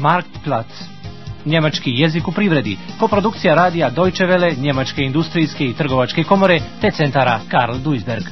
Marktplatz. Njemački jezik u privredi, koprodukcija radija Deutsche Welle, Njemačke industrijske i trgovačke komore, te centara Karl Duisberg.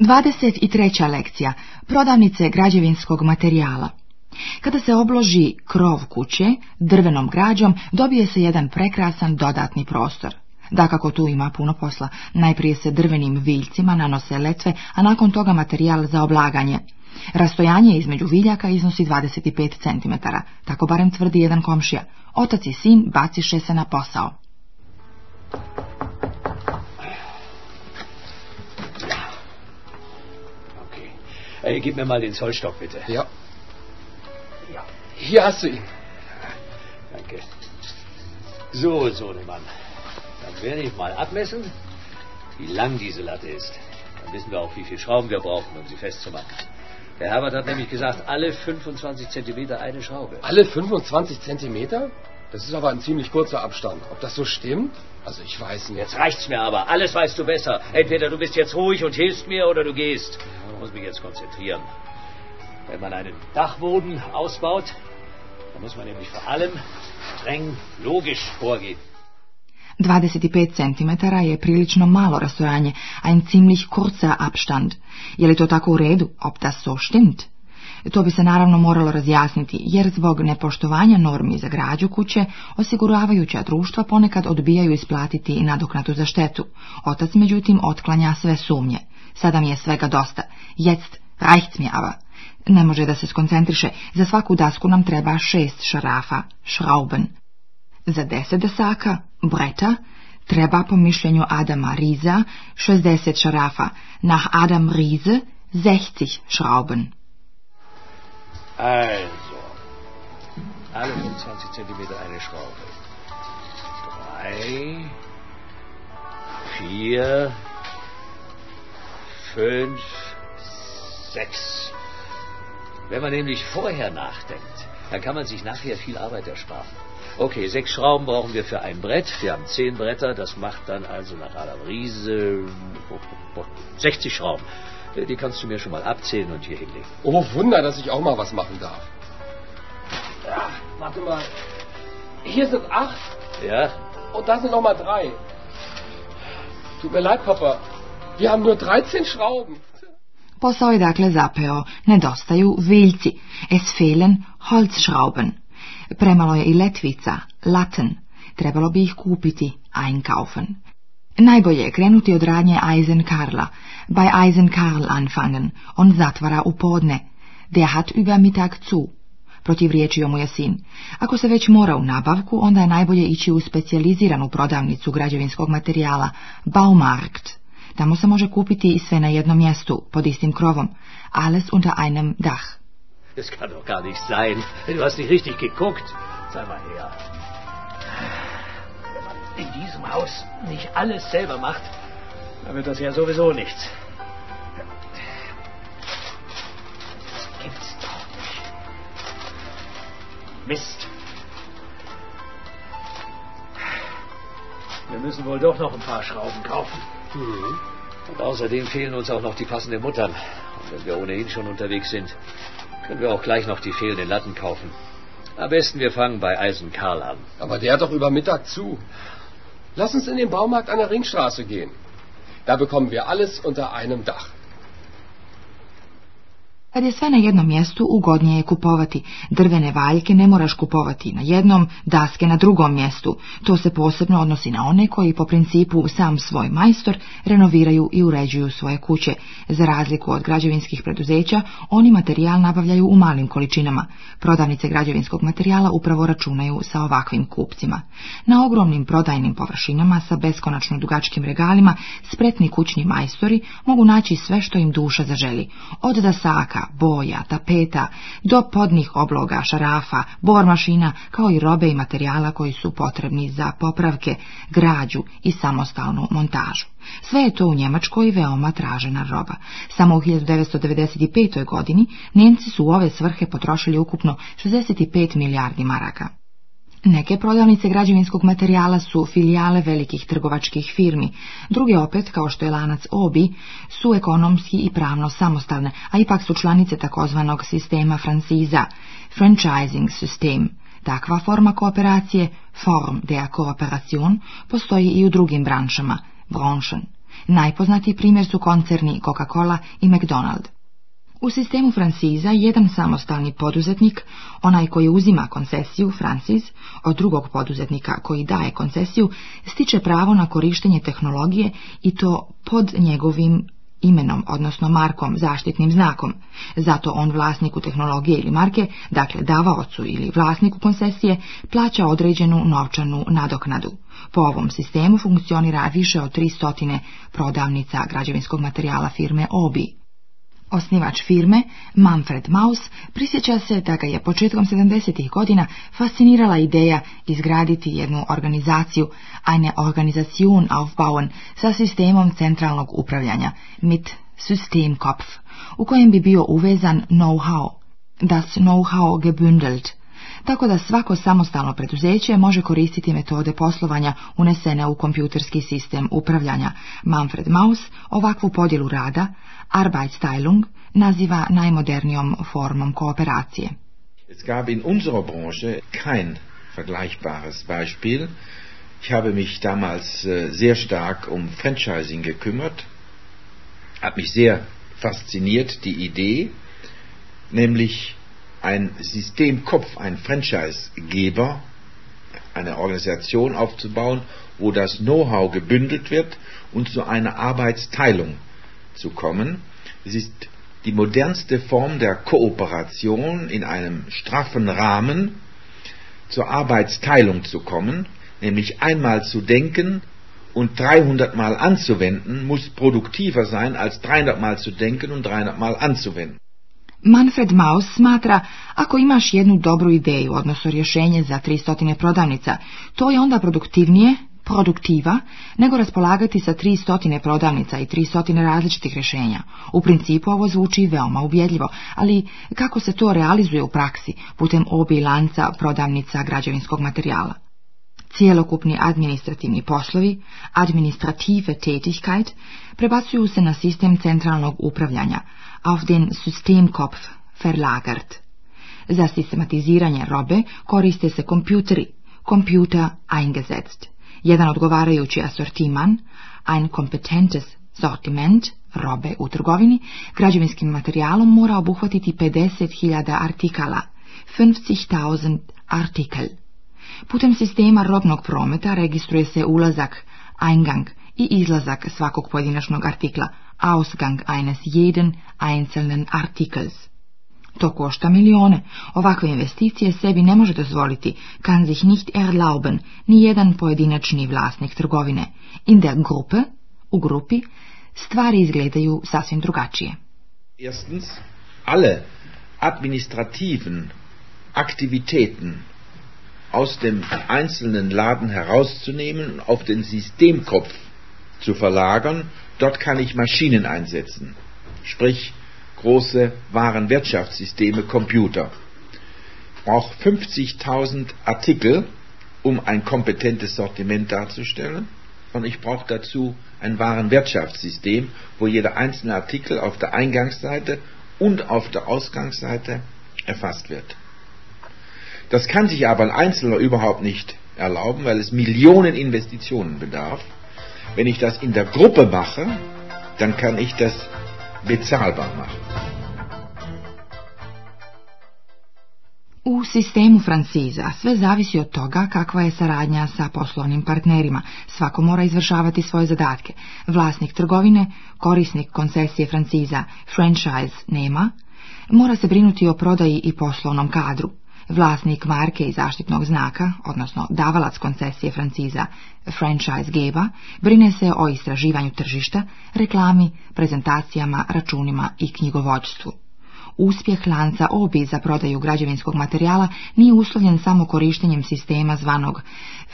Dvadeset i lekcija. Prodavnice građevinskog materijala. Kada se obloži krov kuće drvenom građom, dobije se jedan prekrasan dodatni prostor kako tu ima puno posla. Najprije se drvenim viljcima nanose letve, a nakon toga materijal za oblaganje. Rastojanje između viljaka iznosi 25 cm, tako barem tvrdi jedan komšija. Otac i sin baciše se na posao. Ej, gib mir mal den Zollstock, bitte. Ja. Ja. Hier hast du ihn. Danke. So, werde ich mal abmessen, wie lang diese Latte ist. Dann wissen wir auch, wie viel Schrauben wir brauchen, um sie festzumachen. Der Herbert hat nämlich gesagt, alle 25 Zentimeter eine Schraube. Alle 25 Zentimeter? Das ist aber ein ziemlich kurzer Abstand. Ob das so stimmt? Also ich weiß nicht. Jetzt reicht's mir aber. Alles weißt du besser. Entweder du bist jetzt ruhig und hilfst mir oder du gehst. Ich muss mich jetzt konzentrieren. Wenn man einen Dachboden ausbaut, dann muss man nämlich vor allem streng logisch vorgehen. 25 cm je prilično malo rastojanje, im ziemlich kurca Abstand. Je li to tako u redu? Ob das so stimmt? To bi se naravno moralo razjasniti, jer zbog nepoštovanja normi za građu kuće, osiguravajuća društva ponekad odbijaju isplatiti nadoknatu za štetu. Otac, međutim, otklanja sve sumnje. Sada mi je svega dosta. Jetzt reicht's Ne može da se skoncentriše, za svaku dasku nam treba šest šarafa, šrauben. Za deset desaka breta treba po mišljenju Adama Riza 60 šarafa, nach Adam Riese 60 Schrauben. Also, alle 20 cm eine Schraube. Drei, vier, fünf, sechs. Wenn man nämlich vorher nachdenkt, dann kann man sich nachher viel Arbeit ersparen. Okay, sechs Schrauben brauchen wir für ein Brett. Wir haben zehn Bretter. Das macht dann also nach einer Riese 60 Schrauben. Äh, die kannst du mir schon mal abzählen und hier hinlegen. Oh, Wunder, dass ich auch mal was machen darf. Ach, warte mal. Hier sind acht. Ja. Und da sind noch mal drei. Tut mir leid, Papa. Wir haben nur 13 Schrauben. Posao je dakle zapeo. Nedostaju viljci. Es fehlen Holzschrauben. Premalo je i letvica, Latin. Trebalo bi ih kupiti, einkaufen. Najbolje je krenuti od radnje Eisenkarla, bei Eisenkarl anfangen, on zatvara u podne. Der hat übermittag zu. Protivriječio mu je sin. Ako se već mora u nabavku, onda je najbolje ići u specijaliziranu prodavnicu građevinskog materijala, Baumarkt. Tamo se može kupiti i sve na jednom mjestu, pod istim krovom, alles unter einem Dach. Das kann doch gar nicht sein. Du hast nicht richtig geguckt. Sei mal her. Wenn man in diesem Haus nicht alles selber macht, dann wird das ja sowieso nichts. Das gibt's doch nicht. Mist. Wir müssen wohl doch noch ein paar Schrauben kaufen. Mhm. Und außerdem fehlen uns auch noch die passenden Muttern, wenn wir ohnehin schon unterwegs sind. Können wir auch gleich noch die fehlenden Latten kaufen. Am besten wir fangen bei Eisen Karl an. Aber der hat doch über Mittag zu. Lass uns in den Baumarkt an der Ringstraße gehen. Da bekommen wir alles unter einem Dach. Kad je sve na jednom mjestu, ugodnije je kupovati. Drvene valjke ne moraš kupovati na jednom, daske na drugom mjestu. To se posebno odnosi na one koji po principu sam svoj majstor renoviraju i uređuju svoje kuće. Za razliku od građevinskih preduzeća, oni materijal nabavljaju u malim količinama. Prodavnice građevinskog materijala upravo računaju sa ovakvim kupcima. Na ogromnim prodajnim površinama sa beskonačno dugačkim regalima spretni kućni majstori mogu naći sve što im duša zaželi. Od dasaka boja, tapeta, do podnih obloga, šarafa, bor mašina, kao i robe i materijala koji su potrebni za popravke, građu i samostalnu montažu. Sve je to u Njemačkoj veoma tražena roba. Samo u 1995. godini Njemci su u ove svrhe potrošili ukupno 65 milijardi maraka. Neke prodavnice građevinskog materijala su filijale velikih trgovačkih firmi, druge opet, kao što je lanac Obi, su ekonomski i pravno samostalne, a ipak su članice takozvanog sistema franciza, franchising system. Takva forma kooperacije, form de cooperation, postoji i u drugim branšama, branchen. Najpoznatiji primjer su koncerni Coca-Cola i McDonald's. U sistemu Franciza jedan samostalni poduzetnik, onaj koji uzima koncesiju Francis, od drugog poduzetnika koji daje koncesiju, stiče pravo na korištenje tehnologije i to pod njegovim imenom, odnosno markom, zaštitnim znakom. Zato on vlasniku tehnologije ili marke, dakle davaocu ili vlasniku koncesije, plaća određenu novčanu nadoknadu. Po ovom sistemu funkcionira više od 300 prodavnica građevinskog materijala firme OBI. Osnivač firme, Manfred Maus, prisjeća se da ga je početkom 70. godina fascinirala ideja izgraditi jednu organizaciju, eine Organisation aufbauen, sa sistemom centralnog upravljanja, mit Systemkopf, u kojem bi bio uvezan know-how, das know-how gebündelt, tako da svako samostalno preduzeće može koristiti metode poslovanja unesene u kompjuterski sistem upravljanja. Manfred Maus ovakvu podjelu rada, Arbeitsteilung naziva najmodernijom formum kooperacije. Es gab in unserer Branche kein vergleichbares Beispiel. Ich habe mich damals äh, sehr stark um Franchising gekümmert, hat mich sehr fasziniert die Idee, nämlich ein Systemkopf, ein Franchisegeber, eine Organisation aufzubauen, wo das Know-how gebündelt wird und zu einer Arbeitsteilung zu kommen. Es ist die modernste Form der Kooperation in einem straffen Rahmen zur Arbeitsteilung zu kommen, nämlich einmal zu denken und 300 Mal anzuwenden, muss produktiver sein als 300 Mal zu denken und 300 Mal anzuwenden. Manfred Maus smatra, ako imaš jednu dobru ideju, odnosno rješenje za 300 prodavnica, to je onda produktivnije produktiva, nego raspolagati sa 300 prodavnica i 300 različitih rješenja. U principu ovo zvuči veoma ubjedljivo, ali kako se to realizuje u praksi putem obi lanca prodavnica građevinskog materijala? Cijelokupni administrativni poslovi, administrative Tätigkeit, prebacuju se na sistem centralnog upravljanja, auf den Systemkopf verlagert. Za sistematiziranje robe koriste se kompjuteri, kompjuta eingesetzt jedan odgovarajući asortiman, ein kompetentes sortiment, robe u trgovini, građevinskim materijalom mora obuhvatiti 50.000 artikala, 50.000 artikel. Putem sistema robnog prometa registruje se ulazak, eingang i izlazak svakog pojedinačnog artikla, Ausgang eines jeden einzelnen Artikels. To košta milijone. Ovakve investicije sebi ne može dozvoliti, kann sich nicht erlauben, ni jedan pojedinačni vlasnik trgovine. In der Gruppe, u grupi, stvari izgledaju sasvim drugačije. Erstens, alle administrativen Aktivitäten aus dem einzelnen Laden herauszunehmen und auf den Systemkopf zu verlagern. Dort kann ich Maschinen einsetzen. Sprich, große Warenwirtschaftssysteme Computer. Braucht 50.000 Artikel, um ein kompetentes Sortiment darzustellen. Und ich brauche dazu ein Warenwirtschaftssystem, wo jeder einzelne Artikel auf der Eingangsseite und auf der Ausgangsseite erfasst wird. Das kann sich aber ein Einzelner überhaupt nicht erlauben, weil es Millionen Investitionen bedarf. Wenn ich das in der Gruppe mache, dann kann ich das bezahlbar U sistemu Franciza sve zavisi od toga kakva je saradnja sa poslovnim partnerima. Svako mora izvršavati svoje zadatke. Vlasnik trgovine, korisnik koncesije Franciza, franchise nema, mora se brinuti o prodaji i poslovnom kadru. Vlasnik marke i zaštitnog znaka, odnosno davalac koncesije franciza franchise geba, brine se o istraživanju tržišta, reklami, prezentacijama, računima i knjigovodstvu. Uspjeh lanca obi za prodaju građevinskog materijala nije uslovljen samo korištenjem sistema zvanog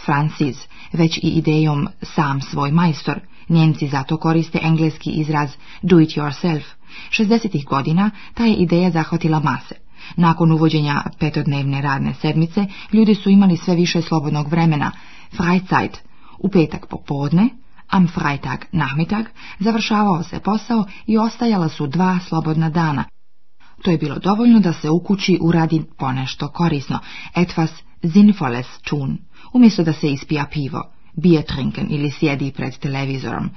francis, već i idejom sam svoj majstor. Njemci zato koriste engleski izraz do it yourself. 60. godina ta je ideja zahvatila mase. Nakon uvođenja petodnevne radne sedmice, ljudi su imali sve više slobodnog vremena, Freizeit, u petak popodne, am Freitag nahmitag, završavao se posao i ostajala su dva slobodna dana. To je bilo dovoljno da se u kući uradi ponešto korisno, etwas sinnvolles tun, umjesto da se ispija pivo bier trinken ili sjedi pred televizorom,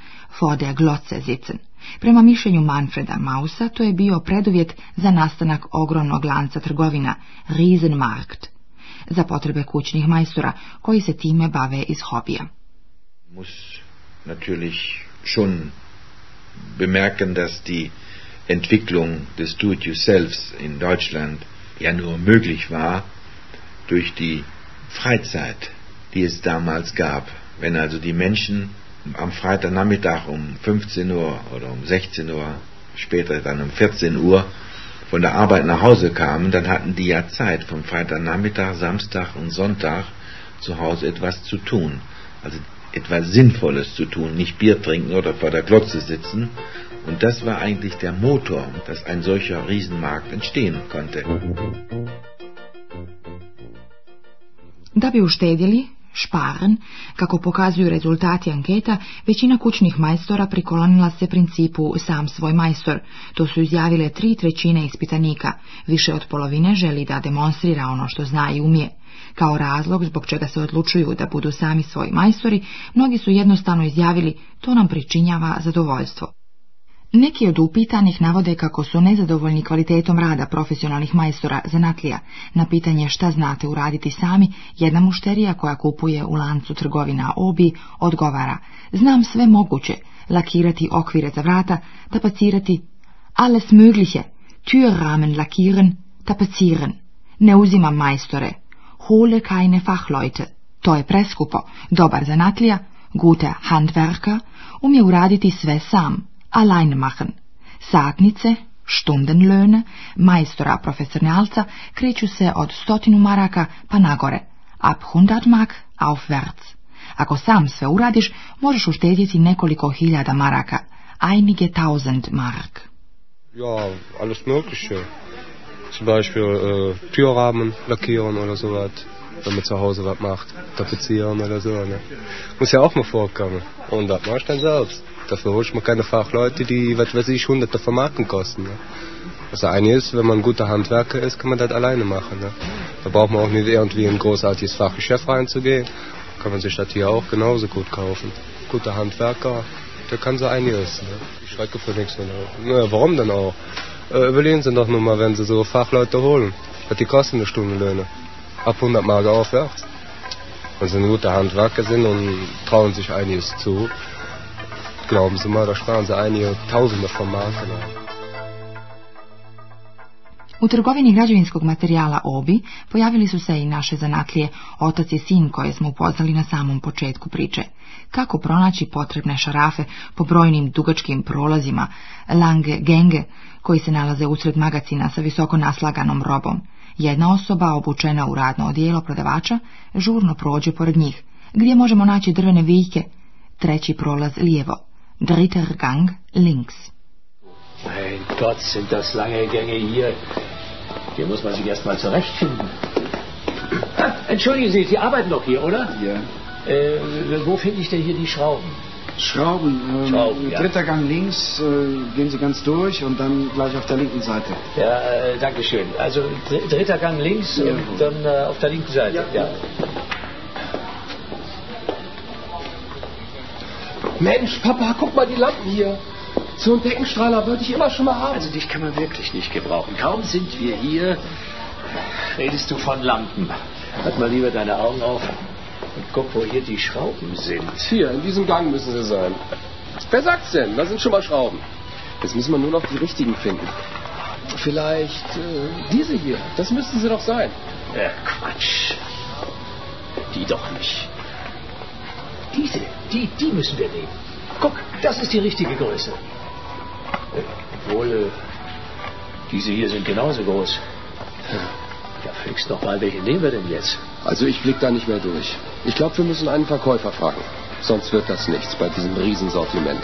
der Glotze sitzen. Prema mišljenju Manfreda Mausa to je bio preduvjet za nastanak ogromnog lanca trgovina, Riesenmarkt, za potrebe kućnih majstora koji se time bave iz hobija. Muss natürlich schon bemerken, dass die Entwicklung des do it in Deutschland ja nur möglich war durch die Freizeit, die es damals gab. Wenn also die Menschen am Freitagnachmittag um 15 Uhr oder um 16 Uhr, später dann um 14 Uhr von der Arbeit nach Hause kamen, dann hatten die ja Zeit, vom Freitagnachmittag, Samstag und Sonntag zu Hause etwas zu tun. Also etwas Sinnvolles zu tun, nicht Bier trinken oder vor der Glotze sitzen. Und das war eigentlich der Motor, dass ein solcher Riesenmarkt entstehen konnte. Da bi uštedjeli, Šparan, kako pokazuju rezultati anketa, većina kućnih majstora prikolonila se principu sam svoj majstor. To su izjavile tri trećine ispitanika. Više od polovine želi da demonstrira ono što zna i umije. Kao razlog zbog čega se odlučuju da budu sami svoji majstori, mnogi su jednostavno izjavili to nam pričinjava zadovoljstvo. Neki od upitanih navode kako su nezadovoljni kvalitetom rada profesionalnih majstora zanatlija. Na pitanje šta znate uraditi sami, jedna mušterija koja kupuje u lancu trgovina obi odgovara Znam sve moguće, lakirati okvire za vrata, tapacirati alles mögliche, ramen lakiren, tapaciren, Ne uzimam majstore, hole keine Fachleute. To je preskupo, dobar zanatlija, gute handwerker, umije uraditi sve sam alleine machen. Satnice, štundenlöne, majstora profesionalca kreću se od stotinu maraka pa nagore, ab 100 mark aufwärts. Ako sam sve uradiš, možeš uštedjeti nekoliko hiljada maraka, einige tausend mark. Ja, alles mögliche. Zum Beispiel äh, Türrahmen lackieren oder sowas, wenn man zu Hause was macht, tapezieren oder so. Ne? Muss ja auch mal vorkommen. Und das machst du dann selbst. Dafür holt man keine Fachleute, die, was weiß ich, hunderte von Marken kosten. Ne? Das also eine ist, wenn man ein guter Handwerker ist, kann man das alleine machen. Ne? Da braucht man auch nicht irgendwie ein großartiges Fachgeschäft reinzugehen. Kann man sich das hier auch genauso gut kaufen. Guter Handwerker, der kann so einiges. Ne? Ich schrecke für nichts mehr. Naja, warum denn auch? Äh, überlegen Sie doch nur mal, wenn Sie so Fachleute holen, was die kosten eine Stundenlöhne. Ab 100 Mark aufwärts. Wenn Sie ein guter Handwerker sind und trauen sich einiges zu, Glauben Sie mal, einige Tausende von U trgovini građevinskog materijala Obi pojavili su se i naše zanatlije, otac i sin koje smo upoznali na samom početku priče. Kako pronaći potrebne šarafe po brojnim dugačkim prolazima, lange genge, koji se nalaze usred magacina sa visoko naslaganom robom. Jedna osoba, obučena u radno odijelo prodavača, žurno prođe pored njih. Gdje možemo naći drvene vijke? Treći prolaz lijevo. dritter Gang links. Mein Gott, sind das lange Gänge hier. Hier muss man sich erstmal zurechtfinden. Ah, entschuldigen Sie, Sie arbeiten doch hier, oder? Ja. Äh, wo finde ich denn hier die Schrauben? Schrauben. Ähm, Schrauben dritter Gang links, äh, gehen Sie ganz durch und dann gleich auf der linken Seite. Ja, äh, danke schön. Also dr dritter Gang links ja. und dann äh, auf der linken Seite. Ja. ja. Mensch, Papa, guck mal die Lampen hier. So einen Deckenstrahler würde ich immer schon mal haben. Also dich kann man wirklich nicht gebrauchen. Kaum sind wir hier, redest du von Lampen. Halt mal lieber deine Augen auf und guck, wo hier die Schrauben sind. Hier, in diesem Gang müssen sie sein. Wer sagt's denn? Da sind schon mal Schrauben. Jetzt müssen wir nur noch die richtigen finden. Vielleicht äh, diese hier. Das müssten sie doch sein. Äh, Quatsch. Die doch nicht. Diese, die, die müssen wir nehmen. Guck, das ist die richtige Größe. Obwohl, äh, diese hier sind genauso groß. Ja, fix doch mal, welche nehmen wir denn jetzt? Also ich blick da nicht mehr durch. Ich glaube, wir müssen einen Verkäufer fragen. Sonst wird das nichts bei diesem Riesensortiment.